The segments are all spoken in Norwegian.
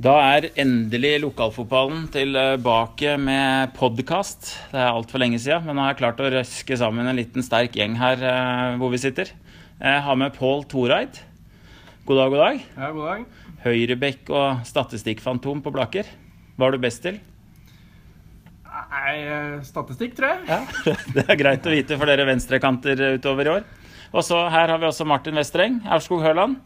Da er endelig lokalfotballen tilbake med podkast. Det er altfor lenge siden, men nå har jeg klart å røske sammen en liten sterk gjeng her eh, hvor vi sitter. Jeg har med Pål Toreid. God dag, god dag. Ja, god dag. Høyrebekk og statistikkfantom på Blaker. Hva er du best til? Nei, eh, statistikk, tror jeg. Ja, Det er greit å vite for dere venstrekanter utover i år. Og så Her har vi også Martin Westreng, Aurskog Høland.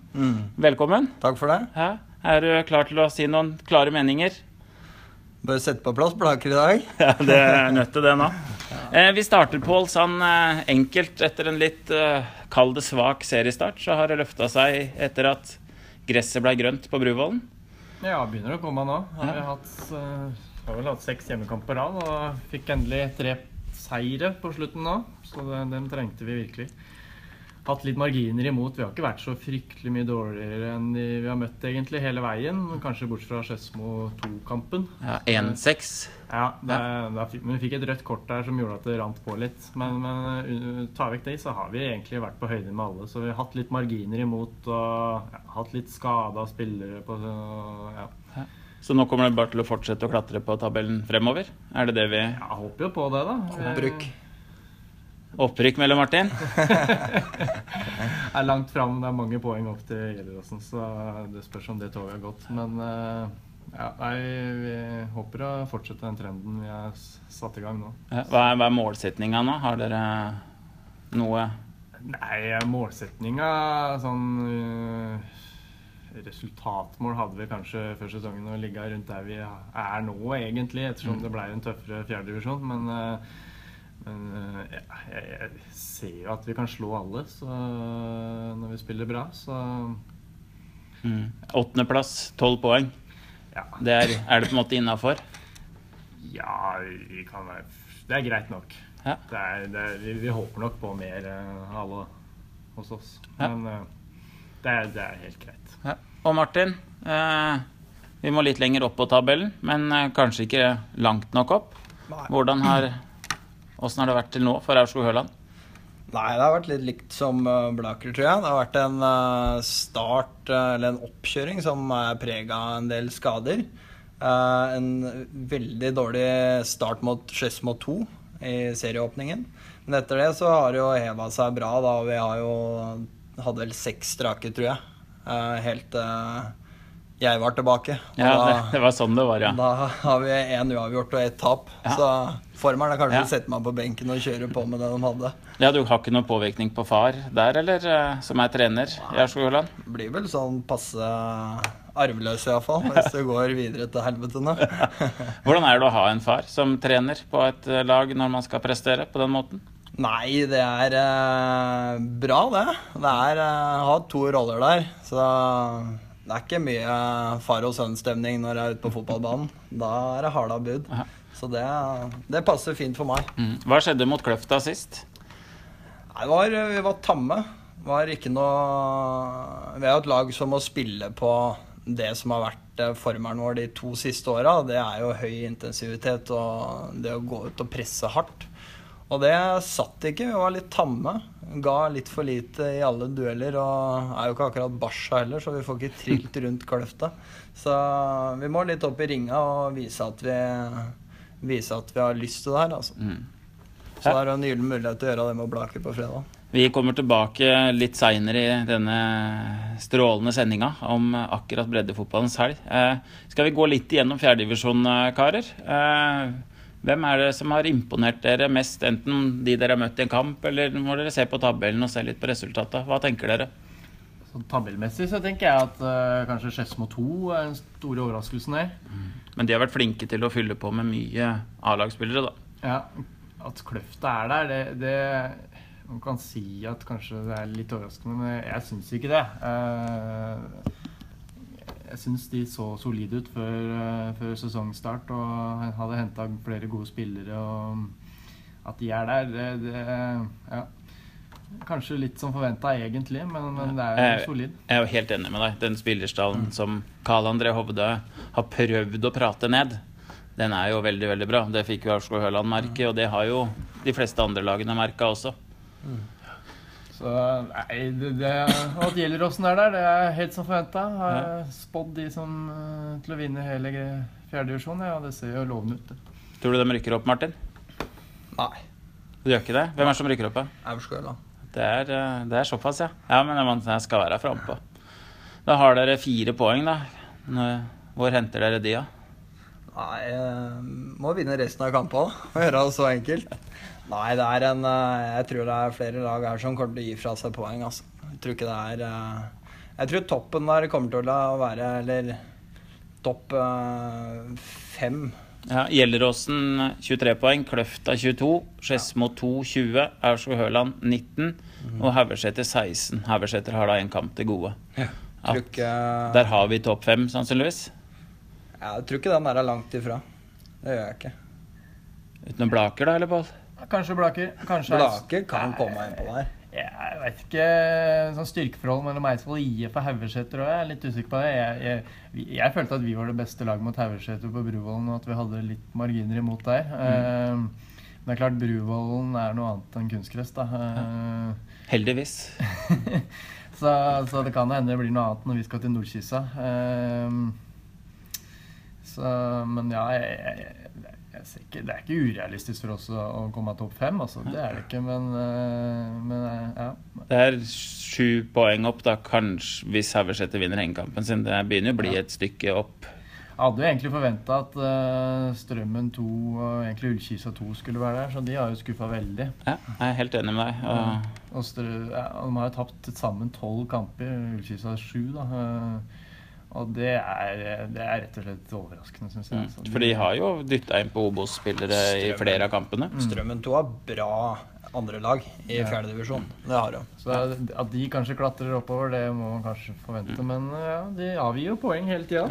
Velkommen. Takk for det. Ja, er du klar til å si noen klare meninger? Bare sette på plass Blaker i dag. Ja, det er nødt til det nå. Eh, vi starter, Pål, sånn eh, enkelt etter en litt eh, kall det svak seriestart. Så har det løfta seg etter at gresset ble grønt på Bruvollen. Ja, begynner å komme nå. Har Ja. vi hatt, har vel hatt seks hjemmekamper på rad og fikk endelig tre seire på slutten nå. Så det, dem trengte vi virkelig. Hatt litt marginer imot. Vi har ikke vært så fryktelig mye dårligere enn de vi har møtt egentlig hele veien. Kanskje bortsett fra Skedsmo 2-kampen. Ja, 1-6. Ja, det, men vi fikk et rødt kort der som gjorde at det rant på litt. Men, men uh, ta vekk det, så har vi egentlig vært på høyde med alle. Så vi har hatt litt marginer imot og ja, hatt litt skada spillere på så, ja. Så nå kommer det bare til å fortsette å klatre på tabellen fremover? Er det det vi Jeg håper jo på det, da. Opprykk. Opprykk, mellom Martin? er langt fram. Det er mange poeng opp til Gjelleråsen, så det spørs om det toget har gått. Men uh, ja, nei, vi håper å fortsette den trenden vi har satt i gang nå. Hva er, hva er målsettinga nå? Har dere noe Nei, målsetninga sånn øh, Resultatmål hadde vi kanskje før sesongen å ligge rundt der vi er nå, egentlig, ettersom det ble en tøffere fjerdedivisjon. Men, øh, men ja, jeg, jeg ser jo at vi kan slå alle så, når vi spiller bra, så mm, Åttendeplass, tolv poeng. ja. Det er, er det på en måte innafor? ja vi kan være, det er greit nok. Ja. Det er, det er, vi, vi håper nok på mer, av alle hos oss. Ja. Men øh, det, er, det er helt greit. Ja. Og Martin, eh, vi må litt lenger opp på tabellen, men eh, kanskje ikke langt nok opp. Hvordan har Åssen har det vært til nå for Aurskog Høland? Nei, det har vært litt likt som uh, Blaker, tror jeg. Det har vært en uh, start, uh, eller en oppkjøring, som er prega av en del skader. En veldig dårlig start mot Skedsmo 2 i serieåpningen. Men etter det så har det jo heva seg bra, da. Vi har jo hadde vel seks strake, tror jeg. Helt jeg var tilbake. Ja, da- det, det var sånn det var, ja. Da har vi én uavgjort og ett tap. Ja. Så formelen er kanskje Ja. å sette meg på benken og kjøre på med det de hadde. ja. Du har ikke noen påvirkning på far der, eller? eh, Som er trener i Aurskog Høland? Blir vel sånn passe arveløs iallfall, hvis det går videre til helvete nå. Hvordan er det å ha en far som trener på et eh, lag når man skal prestere på den måten? Nei, det er eh, bra, det. Det er eh, har to roller der. Så det er ikke mye far og sønn-stemning når jeg er ute på fotballbanen. Da er det harda bud. Så det, det passer fint for meg. Mm. Hva skjedde mot Kløfta sist? Nei, var, vi var tamme. Var ikke noe Vi er jo et lag som må spille på det som har vært eh, formelen vår de to siste åra. Det er jo høy intensivitet og det å gå ut og presse hardt. Og det satt ikke. Vi var litt tamme. Ga litt for lite i alle dueller. Og er jo ikke akkurat barsa heller, så vi får ikke trilt rundt kløfta. Så vi må litt opp i ringa og vise at vi, vise at vi har lyst til det her. Altså. Mm. Så det er en gyllen mulighet til å gjøre det med Blaker på fredag. Vi kommer tilbake litt seinere i denne strålende sendinga om akkurat breddefotballens helg. Eh, skal vi gå litt igjennom fjerdedivisjon, eh, karer? Eh, hvem er det som har imponert dere mest, enten de dere har møtt i en kamp, eller må dere se på tabellen og se litt på resultatet? Hva tenker dere? Sånn tabellmessig så tenker jeg at uh, kanskje Skedsmo 2 er den store overraskelsen der. Men de har vært flinke til å fylle på med mye A-lagsspillere, da. Ja, at Kløfta er der, det, det Man kan si at kanskje det er litt overraskende, men jeg syns ikke det. Eh, Jeg syns de så solide ut før, eh, før sesongstart og hadde henta flere gode spillere. og At de er der, det, det Ja. Kanskje litt som forventa egentlig, men, men det er jo solid. Jeg er jo helt enig med deg. Den spillerstallen som Karl André Hovde har prøvd å prate ned, den er jo veldig, veldig bra. Det fikk jo Aurskog Høland merke, og det har jo de fleste andre lagene merka også. Så nei, det, det At Gjelleråsen er der, det er helt som forventa. Har spådd de som eh, til å vinne hele fjerdedivisjonen, Ja, det ser jo lovende ut. det. Tror du de rykker opp, Martin? Nei. Du gjør ikke det? Hvem er det som rykker opp, da. Det er, eh, det er såpass, ja. Ja, men jeg- jeg skal være frampå. Da har dere fire poeng, da. Hvor henter dere de, da? Nei, eh, må vinne resten av kampene. da. Gjøre det så enkelt. Nei, det er en eh, Jeg tror det er flere lag her som kommer til å gi fra seg poeng, altså. Jeg tror ikke det er eh, Jeg tror toppen der kommer til å være Eller topp eh, fem. Ja, Gjelleråsen 23 poeng, Kløfta 22, Skedsmo 2 20, Aurskog-Høland 19 og Haugeseter 16. Haugeseter har da en kamp til gode. Tror ikke, Der har vi topp fem, sannsynligvis. jeg tror ikke den der er langt ifra. Det gjør jeg ikke. Uten noen Blaker, da, eller, Pål? Kanskje Blaker. Kanskje Blaker kan komme innpå der. Jeg vet ikke. Sånn styrkeforhold mellom Eidsvoll IF og Haugeseter òg. Jeg er litt usikker på det. Jeg, jeg, jeg følte at vi var det beste laget mot Haugeseter på Bruvollen, og at vi hadde litt marginer imot der. Eh, men det er klart, Bruvollen er noe annet enn kunstgress, da. Eh, Heldigvis. så, så det kan hende det blir noe annet når vi skal til Nordkisa. Så, men ja, jeg, jeg, ikke, det er ikke urealistisk for oss å, komme av topp fem, altså. Det er det ikke, men, eh, men eh, ja. Det er sju poeng opp, da, kanskje, hvis Haugeseter vinner hengekampen sin. Det begynner å bli et stykke opp. Jeg hadde jo egentlig forventa at eh, Strømmen 2 og egentlig Ullkisa 2 skulle være der, så de har jo skuffa veldig. Ja, jeg er helt enig med deg. Og Og Strø ja, de har jo tapt sammen tolv kamper, Ullkisa sju, da. Og det er, det er rett og slett overraskende, syns jeg. Mm. For de har jo dytta inn på Obos-spillere i flere av kampene. Strømmen 2 har bra andre lag i Ja. fjerdedivisjon. Det har de. Så at de kanskje klatrer oppover, det må man kanskje forvente. Men ja, de avgir jo poeng hele tida.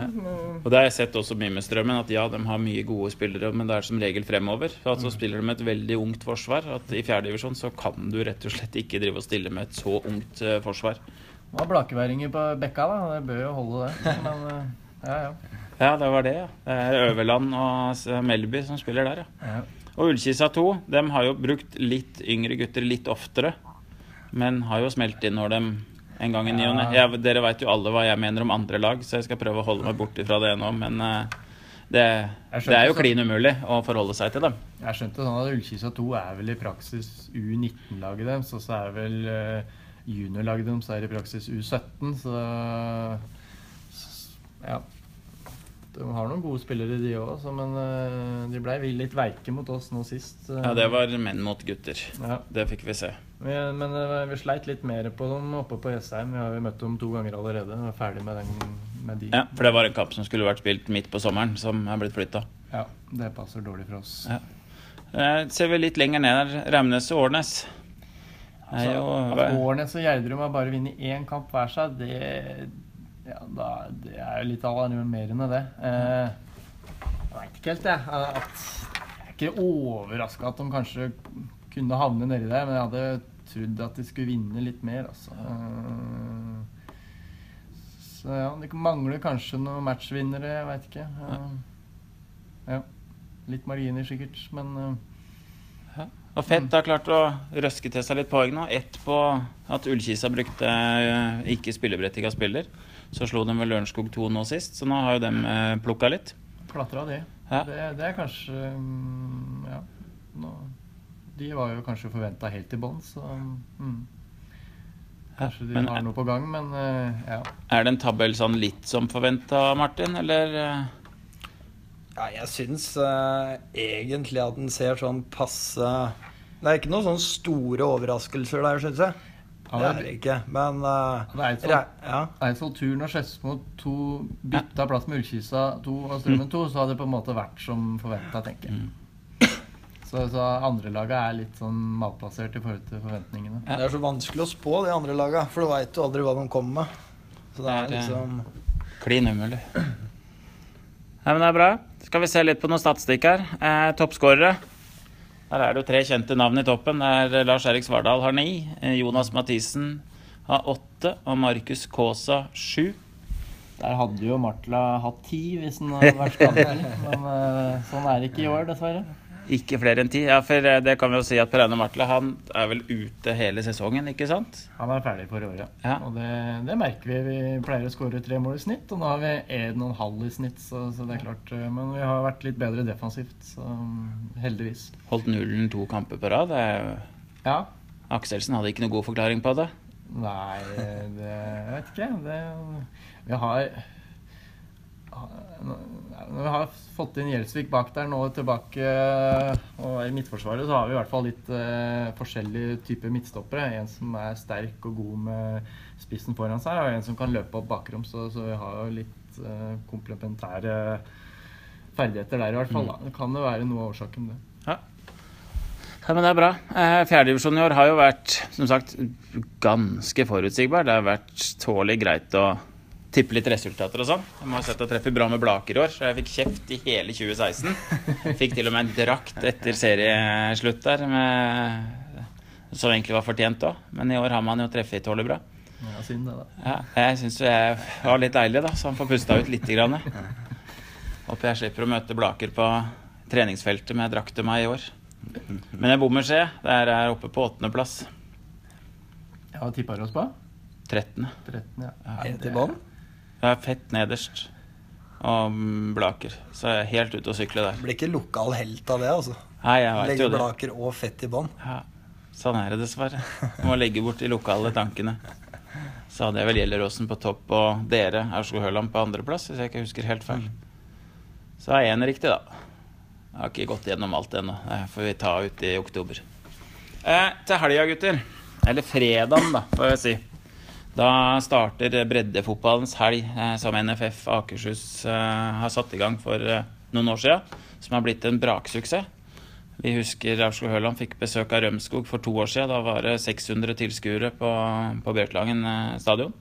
Og det har jeg sett også mye med Strømmen, at ja, de har mye gode spillere, men det er som regel fremover. At så spiller de med et veldig ungt forsvar. At i fjerdedivisjon så kan du rett og slett ikke drive og stille med et så ungt eh, forsvar. Det var blakeværinger på Bekka, da. Det bør jo holde, det. Men eh, ja, ja. Ja, det var det, ja. Det er Øverland og Melby som spiller der, ja. ja. Og Ullkisa 2, de har jo brukt litt yngre gutter litt oftere. Men har jo smelt inn når de en gang i ny og ne. Dere veit jo alle hva jeg mener om andre lag, så jeg skal prøve å holde meg borti fra det nå. Men eh, det, det er jo klin umulig å forholde seg til dem. Jeg skjønte sånn at Ullkisa 2 er vel i praksis U19-laget deres, og så er vel uh, juniorlaget deres er i praksis U17, så ja. De har noen gode spillere, de òg, men eh, de ble litt veike mot oss nå sist. eh. Ja, det var menn mot gutter. Ja. Det fikk vi se. Vi, men eh, vi sleit litt mer på dem oppe på Jessheim. Vi har jo møtt dem to ganger allerede. Vi er ferdig med, den, med de. Ja, For det var en kamp som skulle vært spilt midt på sommeren, som er blitt flytta. Ja, det passer dårlig for oss. Ja. Ser vi litt lenger ned her, Ramnes og Årnes. Er jo, At Årnes og Gjerdrum har bare vunnet én kamp hver seg, det, ja, da, det er jo litt alarmerende, det. Eh, jeg veit ikke helt, jeg. At, jeg er ikke overraska at de kanskje kunne havne nedi der, men jeg hadde trodd at de skulle vinne litt mer, altså. Eh, så ja, det mangler kanskje noen matchvinnere, jeg veit ikke. Eh, ja. Litt marginer sikkert, men eh, Og Fett har klart å røske til seg litt poeng nå. Ett på at Ullkisa brukte eh, ikke spilleberettiga spiller. Så slo de vel Lørenskog 2 nå sist, så nå har jo de eh, plukka litt. klatra de. Ja. Det, det er kanskje mm, Ja. Nå, de var jo kanskje forventa helt i bånn, så mm. Kanskje de Men har noe på gang, men eh, ja. er det en tabell sånn litt som forventa, Martin, eller? Eh? Ja, jeg syns uh, egentlig at den ser sånn passe Det er ikke noen sånne store overraskelser der, syns jeg. Ja, Det er det- ikke. Men uh, sånt- re- ja. Eidsvoll Turn og Skedsmo to bytta plass med Ullkisa 2 og Strømmen 2, så hadde det på en måte vært som forventa, tenker jeg. Så, så andrelaget er litt sånn malplassert i forhold til forventningene. Det er så vanskelig å spå de andre laga, for du veit jo aldri hva de kommer med. Så det er Det er, liksom Klin umulig. Nei, men det er bra. Skal vi se litt på noen statistikk her. Eh, Toppskårere. Her er det jo tre kjente navn i toppen. Det er Lars Erik Svardal har ni. eh, Jonas Mathisen har åtte. Og Markus Kaasa sju. Der hadde jo Martla hatt ti hvis han hadde vært skadet. Men eh, sånn er det ikke i år, dessverre. Ikke flere enn ti? Ja, for eh, det kan vi jo si at Per Einar Martle han er vel ute hele sesongen, ikke sant? Han er ferdig for året. Ja. Og det, det merker vi. Vi pleier å skåre tre mål i snitt, og nå har vi 1,5 i snitt. Så, så det er klart. eh, Men vi har vært litt bedre defensivt, så heldigvis. Holdt nullen to kamper på rad. Ja. Akselsen hadde ikke noe god forklaring på det. Nei, det Jeg vet ikke. Det, vi har Når vi har fått inn Gjelsvik bak der nå tilbake og i Midtforsvaret, så har vi i hvert fall litt uh, forskjellige typer midtstoppere. En som er sterk og god med spissen foran seg, og en som kan løpe opp bakrom. Så, så vi har jo litt uh, komplementære ferdigheter der i hvert fall. Da. Det kan jo være noe av årsaken, det. Ja. ja, men det er bra. Eh, Fjerdedivisjon i år har jo vært som sagt ganske forutsigbar. Det har vært tålelig greit å tippe litt resultater og sånn. Jeg må ha sett å treffe bra med Blaker i år, så jeg fikk kjeft i hele 2016. Fikk til og med en drakt etter serieslutt der, med, som egentlig var fortjent òg. Men i år har man jo treffet tålelig bra. Ja, synd det, da. Ja, jeg syns jeg var litt deilig, da, så han får pusta ut lite grann. Håper jeg slipper å møte Blaker på treningsfeltet med drakt til meg i år. Men jeg bommer, ser jeg. Det er oppe på åttendeplass. Ja, Hva tippa du oss på? 13. 13, ja. Helt i bånn. Jeg er fett nederst. Og Blaker. Så jeg er helt ute å sykle der. Blir ikke lokal helt av det, altså. Nei, jeg vet Legge jo det. blaker og fett i bånn. Ja, sånn er det dessverre. Du må legge bort de lokale tankene. Så hadde jeg vel Gjelleråsen på topp og dere, Aurskog Høland, på andreplass, hvis jeg ikke husker helt feil. Så er én riktig, da. Jeg har ikke gått gjennom alt ennå. Det får vi ta ut i oktober. Eh, til helga, gutter. Eller fredagen, da, får jeg si. Da starter breddefotballens helg, eh, som NFF Akershus eh, har satt i gang for eh, noen år siden. Som har blitt en braksuksess. Vi husker Aurskog Høland fikk besøk av Rømskog for to år siden. Da var det 600 tilskuere på, på Bjørtlangen stadion.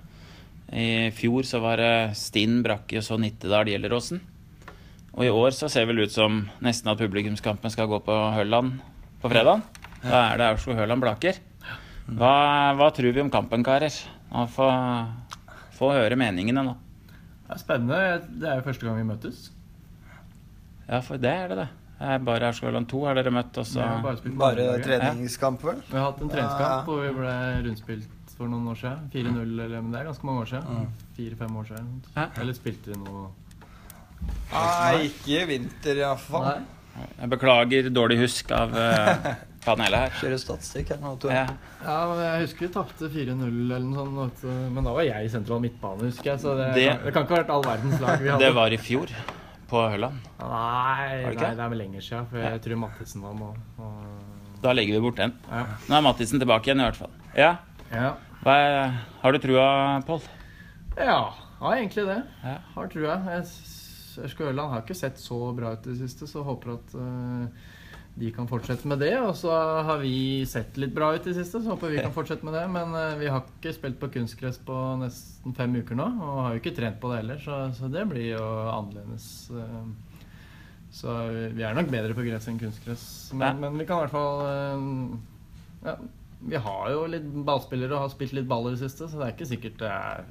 I fjor så var det Stinn, Brakke og så Nittedal Gjelleråsen. Og i år så ser det vel ut som nesten at publikumskampen skal gå på Høland på fredag. Da er det Aurskog Høland Blaker. Hva, hva tror vi om kampen, karer? Nå Få, få høre meningene nå. Det er spennende. Det er jo første gang vi møtes. Ja, for det er det, det. Er bare Aurskog 2 har dere møtt, og så bare Bare treningskamp, vel? Vi har hatt en treningskamp ja. hvor vi ble rundspilt for noen år siden. 4-0, eller men det er ganske mange år siden. Mm. Fire-fem år siden. Hæ? Eller spilte vi noe Nei, ikke i vinter iallfall. Jeg beklager dårlig husk av eh, panelet her. Kjører statistikk her nå. Ja. Ja, men jeg husker vi tapte 4-0 eller noe sånt. Men da var jeg i sentral midtbane, husker jeg. Så det, Det- det kan ikke ha vært all verdens lag vi hadde. Det var i fjor, på Høland. Nei, det nei, det er vel lenger siden. For jeg tror Mathisen var med. Og, Da legger vi bort den. ja. Nå er Mathisen tilbake igjen, i hvert fall. Ja, Ja. Hva er, Har du trua, Pål? ja, har egentlig det. Ja. Har trua. Ørske Ørland har ikke sett så bra ut i det siste, så håper at eh, de kan fortsette med det. Og så har vi sett litt bra ut i det siste, så håper vi kan fortsette med det. Men eh, vi har ikke spilt på kunstgress på nesten fem uker nå, og har jo ikke trent på det heller, så, så det blir jo annerledes. eh. Så vi er nok bedre på gress enn kunstgress. Men, Ja. men vi kan i hvert fall eh, ja, Vi har jo litt ballspillere og har spilt litt ball i det siste, så det er ikke sikkert det er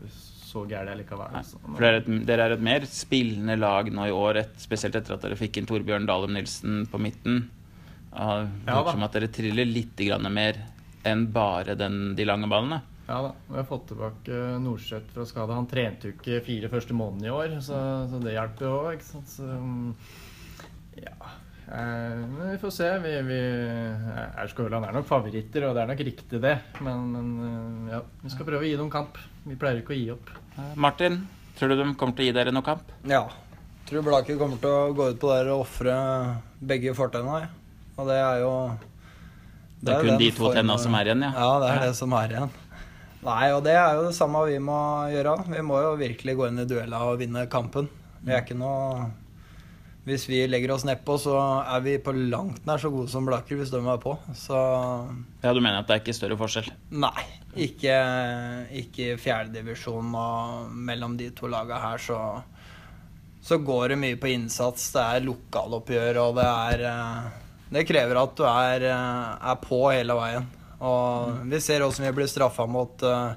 så gærent likevel. Nei, så- for dere er, et, dere er et mer spillende lag nå i år, et, spesielt etter at dere fikk inn Torbjørn Dalum Nilsen på midten. Ja, det virker som at dere triller litt grann mer enn bare den, de lange ballene. Ja da. Vi har fått tilbake Nordseth fra skade. Han trente jo ikke fire første månedene i år, så, så det hjelper jo òg, ikke sant. Så, um, ja. Eh, Men vi får se. Vi, vi, Aurskog-Høland er nok favoritter, og det er nok riktig, det. Men, men eh, ja, vi skal prøve å gi dem kamp. Vi pleier ikke å gi opp. Eh, Martin, tror du de kommer til å gi dere noe kamp? Ja. Tror Blaker kommer til å gå ut på der og ofre begge fortenna. Og det er jo Det er kun de to formen- tenna som er igjen, ja. Ja, det er det som er igjen. Nei, og det er jo det samme vi må gjøre. Vi må jo virkelig gå inn i duella og vinne kampen. Vi er ikke noe Hvis vi legger oss nedpå, så er vi på langt nær så gode som Blaker hvis de er på. Så Ja, Du mener at det er ikke større forskjell? nei. Ikke, ikke fjerdedivisjon og mellom de to laga her, så så går det mye på innsats. Det er lokaloppgjør, og det er eh, Det krever at du er, eh, er på hele veien. Og vi ser åssen vi blir straffa mot uh,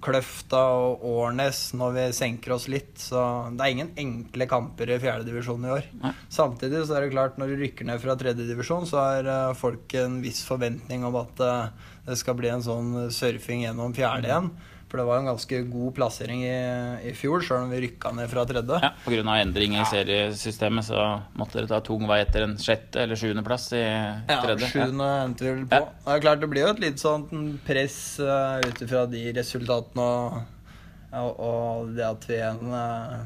Kløfta og Årnes når vi senker oss litt. Så det er ingen enkle kamper i fjerdedivisjon i år. Nei. Samtidig så er det klart, når du rykker ned fra tredjedivisjon, så har folk en viss forventning om at det skal bli en sånn surfing gjennom fjerde igjen. For det var en ganske god plassering i, i fjor, sjøl om vi rykka ned fra tredje. Ja, Pga. endring i seriesystemet så måtte dere ta tung vei etter en sjette- eller sjuendeplass i tredje. Ja, sjuende sjuende endte vi vel på. Ja. Det er klart det blir jo et litt sånn press uh, ut ifra de resultatene og, og, og det at vi en, eh,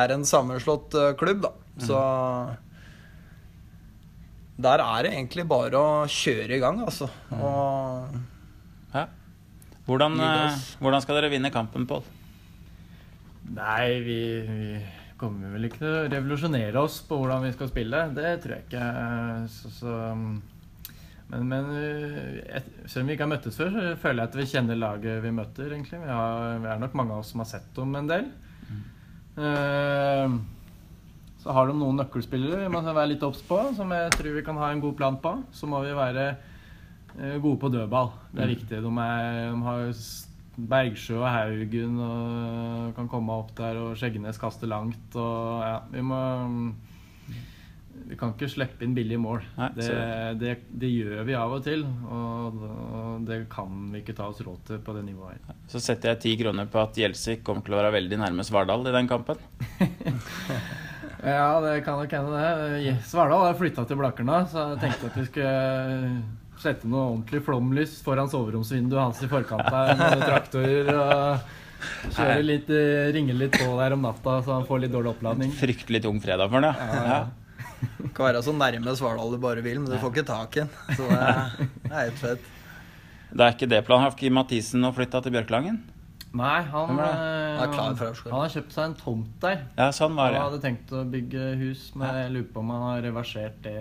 er en sammenslått uh, klubb, da. Så der er det egentlig bare å kjøre i gang, altså. Og Ja. Hvordan, eh, hvordan skal dere vinne kampen, Pål? Nei, vi, vi kommer vel ikke til å revolusjonere oss på hvordan vi skal spille. Det tror jeg ikke. Så, så, men, men et, selv om vi ikke har møttes før, så føler jeg at vi kjenner laget vi møter. egentlig. Vi, har, vi er nok mange av oss som har sett dem en del. Eh, så har de noen nøkkelspillere vi må være litt obs på, som jeg tror vi kan ha en god plan på. Så må vi være eh, gode på dødball. Det er viktig. De, er, de har Bergsjø og Haugen og kan komme opp der, og Skjeggenes kaster langt. Og ja, vi må Vi kan ikke slippe inn billige mål. Nei, det, det, det gjør vi av og til, og, og det kan vi ikke ta oss råd til på det nivået her. Så setter jeg ti kroner på at Gjelsvik kommer til å være veldig nærme Svardal i den kampen. Ja, det kan nok hende det. Svardal har flytta til Blakerna, så jeg tenkte at vi skulle sette noe ordentlig flomlys foran soveromsvinduet hans i forkant der med traktorer. Og kjøre litt, eh, ringe litt på der om natta, så han får litt dårlig oppladning. Fryktelig tung fredag for han, ja. ja. kan være så nærme Svardal du bare vil, men du får ikke tak i den. Så det er, helt fett. Det er ikke det planen. Har Kim Mathisen nå flytta til Bjørklangen? Nei, han, Hvem er eh, klar for Aurskog. han har kjøpt seg en tomt der. Ja, sånn var Han hadde tenkt å bygge hus, men jeg lurer på om han har reversert det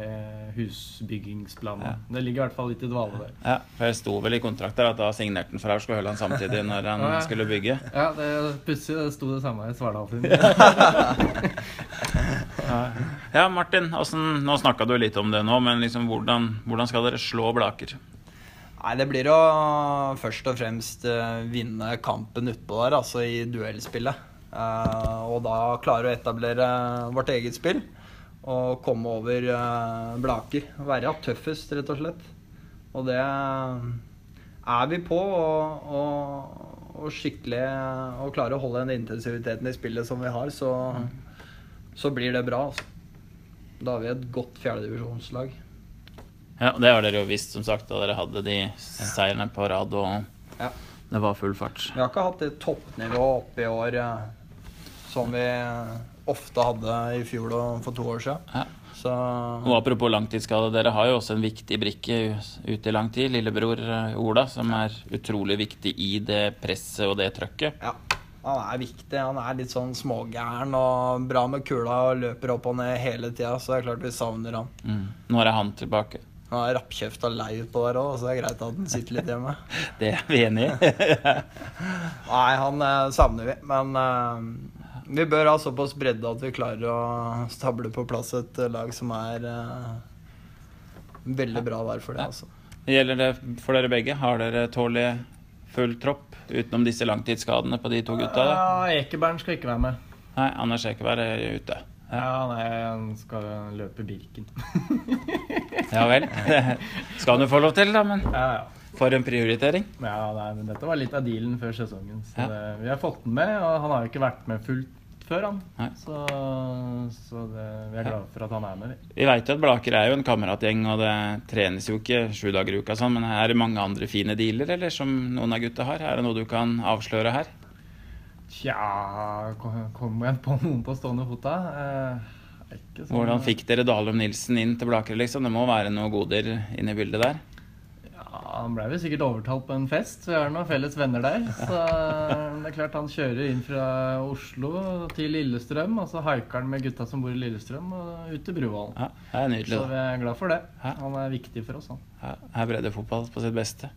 husbyggingsplanet. Ja. Det ligger i hvert fall litt i dvale der. Ja, for Det sto vel i kontrakter at da signerte han for Aurskog Høland samtidig når han Ja, skulle bygge. Ja, det pussig. Det sto det samme i Svardal sin. Ja, Martin, Altså, nå snakka du litt om det nå, men liksom hvordan, hvordan skal dere slå Blaker? Nei, det blir å først og fremst eh, vinne kampen utpå der, altså i duellspillet. Eh, og da klare å etablere vårt eget spill og komme over eh, Blaker. Være tøffest, rett og slett. Og det er vi på, og, og, og skikkelig Og klare å holde den intensiviteten i spillet som vi har, så, så blir det bra. Altså. Da har vi et godt fjerdedivisjonslag. Ja, Det har dere jo visst, som sagt, da dere hadde de seirene på rad og Ja. det var full fart. Vi har ikke hatt det toppnivået oppe i år eh, som vi ofte hadde i fjor og for to år siden. Ja. Så Og apropos langtidsskade, dere har jo også en viktig brikke ute i lang tid. Lillebror eh, Ola, som er utrolig viktig i det presset og det trøkket. ja, han er viktig. Han er litt sånn smågæren og bra med kula og løper opp og ned hele tida, så det er klart vi savner han. Mm. Når er han tilbake? Han er rappkjefta lei utpå der òg, så det er greit at han sitter litt hjemme. Det er vi enig i. Nei, han eh, savner vi, men uh, vi bør ha såpass bredde at vi klarer å stable på plass et lag som er uh, veldig bra vær for det, altså. Gjelder det for dere begge? Har dere tålig full tropp utenom disse langtidsskadene på de to gutta? Ja, Ekeberg skal ikke være med. Nei, Anders Ekeberg er ute. Ja, nei, han skal løpe Birken. Ja vel. Det Skal han jo få lov til, da, men Ja, ja. for en prioritering. Ja, nei, men Dette var litt av dealen før sesongen. Så det, vi har fått den med, og han har jo ikke vært med fullt før, han. Så, så det, vi er glade for at han er med. vi. Vi veit jo at Blaker er jo en kameratgjeng, og det trenes jo ikke sju dager i uka, sånn, men er det mange andre fine dealer, eller som noen av gutta har? Er det noe du kan avsløre her? Tja, kom- kommer jeg på noen på stående fot da? Eh, sånn- Hvordan fikk dere Dalum Nilsen inn til Blaker, liksom? Det må være noen goder inne i bildet der? Ja, Han ble vel sikkert overtalt på en fest. Vi har noen felles venner der. Så det er klart han kjører inn fra Oslo til Lillestrøm, og så haiker han med gutta som bor i Lillestrøm, og ut til Bruvollen. Ja. Så vi er glad for det. Han er viktig for oss, han. Ja, her breddefotball på sitt beste.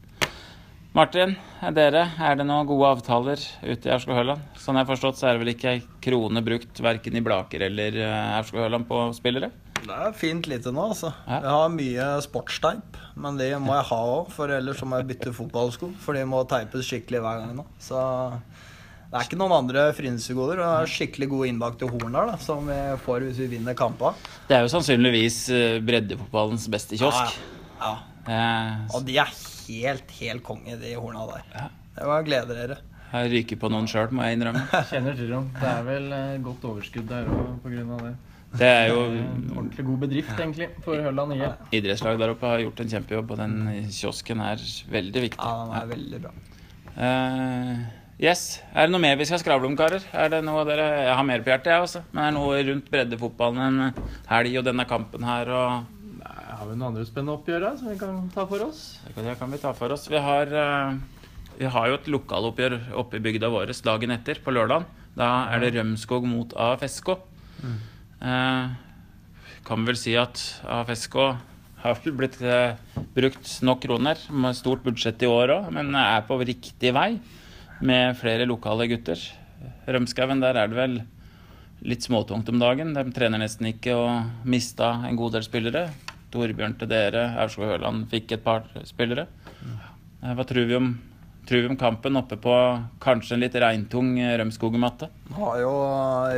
Martin, er dere, er det noen gode avtaler ute i Aurskog-Høland? Sånn jeg har forstått, så er det vel ikke ei krone brukt verken i Blaker eller eh, Aurskog-Høland på spillere? Det er fint lite nå, altså. Ja. Jeg har mye sportsteip, men det må jeg ha òg, for ellers må jeg bytte fotballsko. For de må teipes skikkelig hver gang nå. Så det er ikke noen andre frynsegoder. Det er skikkelig gode innbakte horn der, da, som vi får hvis vi vinner kampene. Det er jo sannsynligvis eh, breddefotballens beste kiosk. Ja. Eh, Og de er helt, helt konge, de horna der. Ja. Det var glede dere. jeg ryker på noen sjøl, må jeg innrømme. Kjenner til dem. Det er vel eh, godt overskudd der òg pga. det. Det er jo En ordentlig god bedrift, egentlig, for Hølla nye. Idrettslag der oppe har gjort en kjempejobb, og den kiosken er veldig viktig. Ja, den er veldig bra. Uh, yes. Er det noe mer vi skal skravle om, karer? Er det noe dere Jeg har mer på hjertet, jeg også. Men er det noe rundt breddefotballen en helg og denne kampen her og Har vi noen andre spennende oppgjør da, som vi kan ta for oss? Det kan- Det kan vi ta for oss. Vi har, eh, vi har jo et lokaloppgjør oppe i bygda vår dagen etter, på lørdag. Da er det Rømskog mot AFSK. Eh, kan vel si at AFSK har blitt eh, brukt nok kroner, med stort budsjett i år òg, men er på riktig vei med flere lokale gutter. Rømskauen, der er det vel litt småtungt om dagen. De trener nesten ikke og mista en god del spillere. Torbjørn til dere, Aurskog Høland fikk et par spillere. Eh, Hva tror vi om, tror vi om kampen oppe på kanskje en litt regntung eh, Rømskog-matte?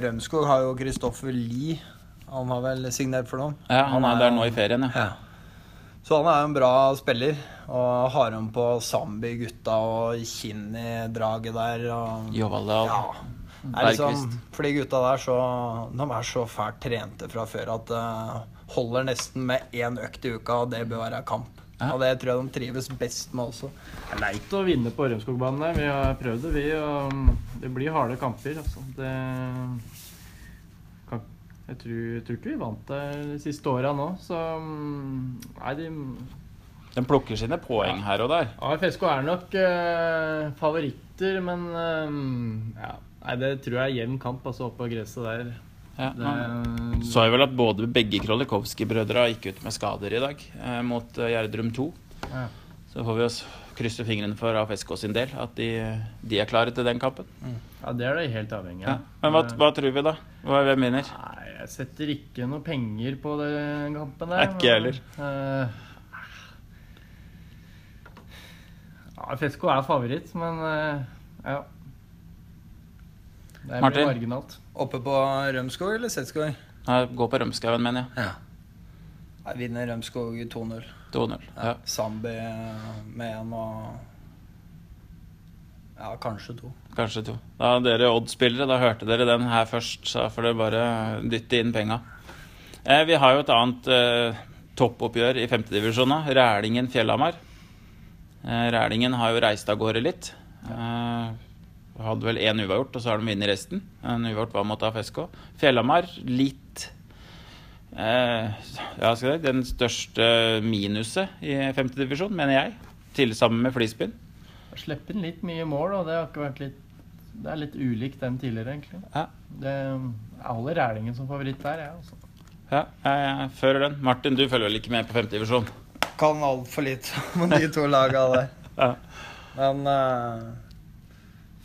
Rømskog har jo Kristoffer Lie. Han har vel signert for noen. Ja, han er der nå i ferien, ja. Ja. Så han er jo en bra spiller. Og har han på Zambi-gutta og Kinni-draget der. Og, Jovaldal. ja. Liksom, for de gutta der så, de er så fælt trente fra før at det holder nesten med én økt i uka, og det bør være kamp. Ja. Og det tror jeg de trives best med også. Det er leit å vinne på Rømskogbanen. Vi har prøvd det, vi. Og det blir harde kamper. Altså. Det kan, jeg, tror, jeg tror ikke vi vant det de siste åra nå, så mm, Nei, de De plukker sine poeng her og der. AFSK er nok eh, favoritter, men eh, ja. Nei, det tror jeg er jevn kamp altså, oppå gresset der. Ja, Det, så jeg vel at både begge Krolikowski-brødra gikk ut med skader i dag eh, mot eh, Gjerdrum 2. ja. Så får vi krysse fingrene for AFSK sin del, at de, de er klare til den kampen. ja, det er det helt avhengig Ja. av. Men hva, hva tror vi, da? Hva er Hvem vinner? Nei, jeg setter ikke noe penger på den kampen der. Ikke jeg heller. Uh, ja, FSK er favoritt, men eh, ja. Det blir Martin? marginalt. Oppe på Rømskog eller Setskog? Gå på Rømskauen, mener jeg. Ja. Jeg vinner Rømskog 2-0. 2-0. Ja. Zambi med en og Ja, kanskje to. Kanskje to. Da dere Odd-spillere, da hørte dere den her først, så får dere bare dytte inn penga. Eh, vi har jo et annet eh, toppoppgjør i femtedivisjon nå. Rælingen-Fjellhamar. Eh, Rælingen har jo reist av gårde litt. Eh, hadde vel én uavgjort, og så har de vunnet resten. En uavgjort var mot AFSK. Fjellhamar litt eh, Ja, skal jeg si den største minuset i femtedivisjon, mener jeg. Til sammen med Flisbyen. Slipper inn litt mye mål, og det har ikke vært litt Det er litt ulikt dem tidligere, egentlig. Ja. Det, jeg holder Rælingen som favoritt der, jeg. Altså. Ja, jeg fører den. Martin, du følger vel ikke med på femtedivisjon? Kan altfor lite om de to laga der. Ja. Men uh,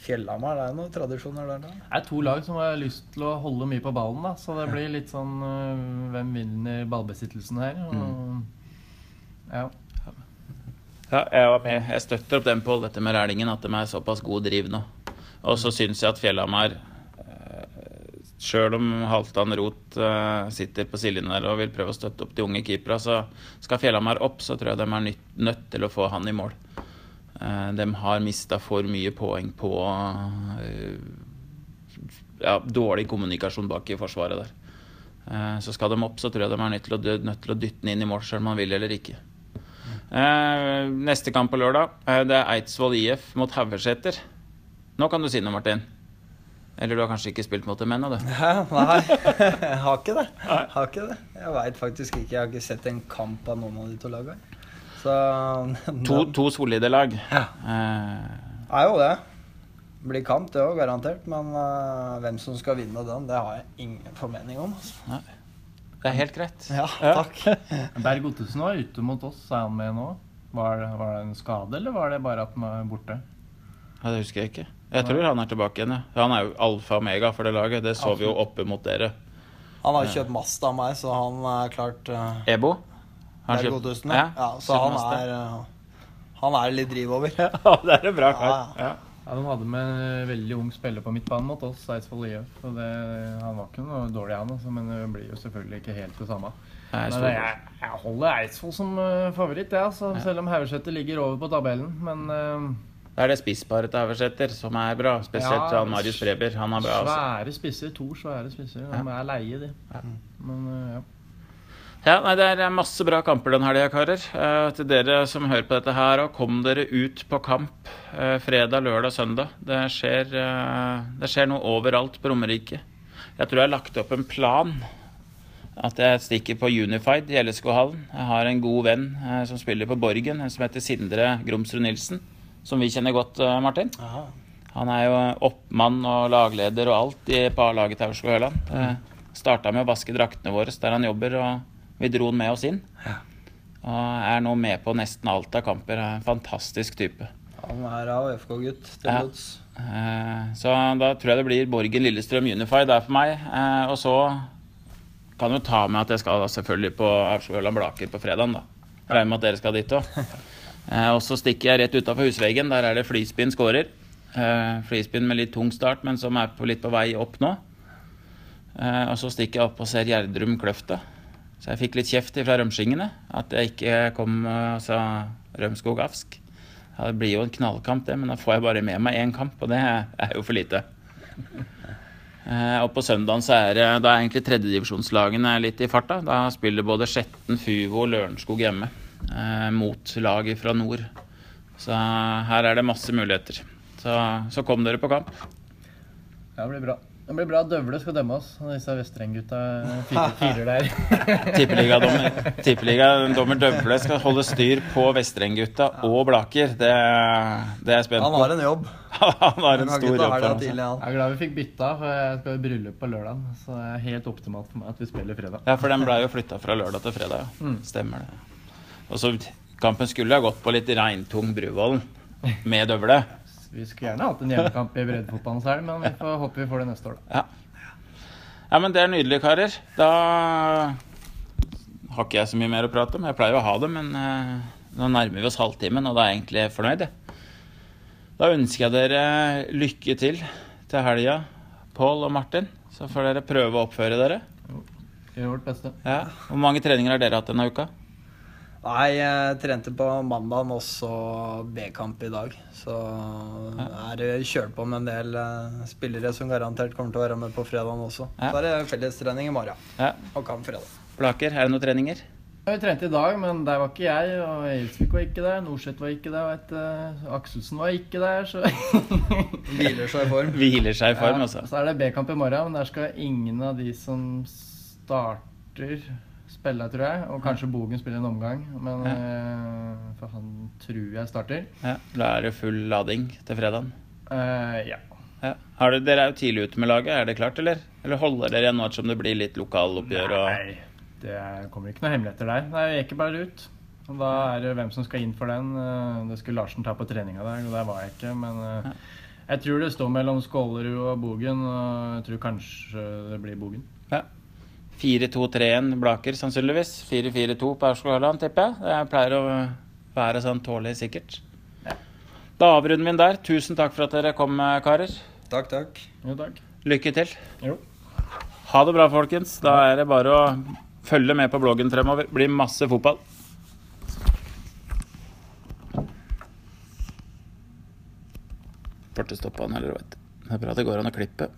Fjellhamar, det er noen tradisjoner der, da. Det er to lag som har lyst til å holde mye på ballen, da, så det blir litt sånn uh, Hvem vinner ballbesittelsen her? Og, ja. ja, jeg var med. Jeg støtter opp den på dette med Rælingen, at de er såpass god driv nå. Og så syns jeg at Fjellhamar Sjøl om Halvdan Roth eh, sitter på sidelinjen der og vil prøve å støtte opp de unge keeperne, så skal Fjellhamar opp, så tror jeg de er nødt til å få han i mål. Eh, de har mista for mye poeng på eh, ja, dårlig kommunikasjon bak i forsvaret der. Eh, så skal de opp, så tror jeg de er nødt til å, nødt til å dytte den inn i mål, selv om man vil eller ikke. Neste kamp på lørdag, det er Eidsvoll IF mot Haugeseter. Nå kan du si noe, Martin. Eller du har kanskje ikke spilt mot dem ennå, du? Ja, Nei, jeg har ikke det. Jeg har ikke det. Jeg veit faktisk ikke. Jeg har ikke sett en kamp av noen av de to laga. Så To, to solide lag. Ja. Eh, er jo det. Blir kamp, det òg, garantert. Men uh, hvem som skal vinne den, det har jeg ingen formening om. Altså. Det er helt greit. Ja, Ja. takk. Berg Ottesen var ute mot oss, er han med nå? Var det, var det en skade, eller var det bare at han var borte? Ja, det husker jeg ikke. Jeg tror han er tilbake igjen. Ja. Han er jo alfa og mega for det laget. Det så vi jo oppe mot dere. Han har kjøpt Mazda av meg, så han er klart uh, Ebo? Har han Det er godtusen, Ja, ja. Så han er uh, Han er litt driv over. Ja, det er en bra kar. Ja, Ja. Ja, De hadde med en veldig ung spiller på midtbanen mot oss, Eidsvoll IF. Og det, han var ikke noe dårlig, han, altså, men det blir jo selvfølgelig ikke helt det samme. Er stor- jeg, jeg holder Eidsvoll som eh, favoritt, jeg, altså, selv om Haugesæter ligger over på tabellen. Men uh, Det er det spissparet til Haverseter som er bra. Spesielt Ja, han Marius Breber. Han er bra. Altså. svære spisser, to svære spisser. De er leie, de. Men uh, ja. Ja, nei, Det er masse bra kamper den helga, karer. Eh, til dere som hører på dette her, og kom dere ut på kamp eh, fredag, lørdag, søndag. Det skjer, eh, det skjer noe overalt på Romerike. Jeg tror jeg har lagt opp en plan. At jeg stikker på Unified i LSK-hallen. Jeg har en god venn eh, som spiller på Borgen, en som heter Sindre Gromsrud Nilsen. Som vi kjenner godt, eh, Martin. Aha. Han er jo oppmann og lagleder og alt i, på A-laget til Aurskog Høland. Eh, Starta med å vaske draktene våre der han jobber, og vi dro han med oss inn. Og er nå med på nesten alt av kamper. Er en fantastisk type. Han er av FK-gutt til Ja. blods. Eh, Så da tror jeg det blir Borgen Lillestrøm Unified der for meg. Eh, Og så kan du ta med at jeg skal da selvfølgelig på Høland Blaker på fredag. da. Regner med at dere skal dit òg. Og så stikker jeg rett utafor husveggen. Der er det Flyspinn skårer. Eh, Flyspinn med litt tung start, men som er på litt på vei opp nå. Eh, Og så stikker jeg opp og ser Gjerdrum Kløfta. Så jeg fikk litt kjeft fra rømskingene. At jeg ikke kom og sa Rømskog Avsk. Ja, det blir jo en knallkamp, det, men da får jeg bare med meg én kamp, og det er jo for lite. Eh, og på søndagen så er det da er egentlig tredjedivisjonslagene litt i farta. Da spiller både Skjetten, Fuvo og Lørenskog hjemme eh, mot laget fra nord. Så her er det masse muligheter. Så, så kom dere på kamp. Det blir bra. Det blir bra Døvle skal dømme oss. og Disse Vestreng-gutta firer, der. Tippeligadommer Tippeligadommer Døvle skal holde styr på Vestreng-gutta og Blaker. Det, det er jeg spent Han har en jobb. Han har en stor jobb For oss. tidlig, han. Jeg er glad vi fikk bytta, for jeg skal i bryllup på lørdag. Så det er helt optimalt for meg at vi spiller fredag. Ja, for den ble jo flytta fra lørdag til fredag. Ja. Stemmer det. Og så Kampen skulle ha gått på litt regntung Bruvollen med Døvle. Vi skulle gjerne hatt en hjemmekamp i breddefotballen selv, men vi får håpe vi får det neste år, da. Ja. ja, men det er nydelig, karer. Da har ikke jeg så mye mer å prate om. Jeg pleier å ha det, men eh, nå nærmer vi oss halvtimen, og da er jeg egentlig fornøyd. Da ønsker jeg dere lykke til til helga, Pål og Martin. Så får dere prøve å oppføre dere. Gjør vårt beste. Ja. Hvor mange treninger har dere hatt denne uka? Nei, jeg trente på mandag, også B-kamp i dag. Så er det kjørt på med en del eh, spillere som garantert kommer til å være med på fredagen også. Ja. Så er det fellestrening i morgen Ja. og kamp fredag. Blaker, er det noen treninger? Vi trente i dag, men der var ikke jeg. Og Eilsvik var ikke der. Norseth var ikke der. Vet du. Akselsen var ikke der. Så, Hviler seg i form. Hviler seg i form, Ja, altså. så er det B-kamp i morgen, men der skal ingen av de som starter, spille, tror jeg. Og kanskje Bogen spiller en omgang, men eh, for han tror jeg starter. Ja, da er det full lading til fredagen. Uh, ja. Ja. Har dere, er jo tidlig ute med laget, er det klart, eller? Eller holder dere igjen nå som det blir litt lokaloppgjør og Nei, det er- kommer ikke noen hemmeligheter der. Nei, vi ikke bare ut. Og da er det hvem som skal inn for den. Eh, Det skulle Larsen ta på treninga der, og der var jeg ikke. Men ja. jeg tror det står mellom Skålerud og Bogen, og jeg tror kanskje det blir Bogen. Ja. 4-2-3-1 Blaker, sannsynligvis. 4-4-2 på Aurskog Høland, tipper jeg. Det pleier å være sånn tålelig sikkert. Da avrunder vi den der. Tusen takk for at dere kom, karer. Takk, takk. Jo, takk. Lykke til. Jo. Ha det bra, folkens. Da er det bare å følge med på bloggen fremover. Blir masse fotball. Burde stoppa han heller, vet. Det er bra det går an å klippe.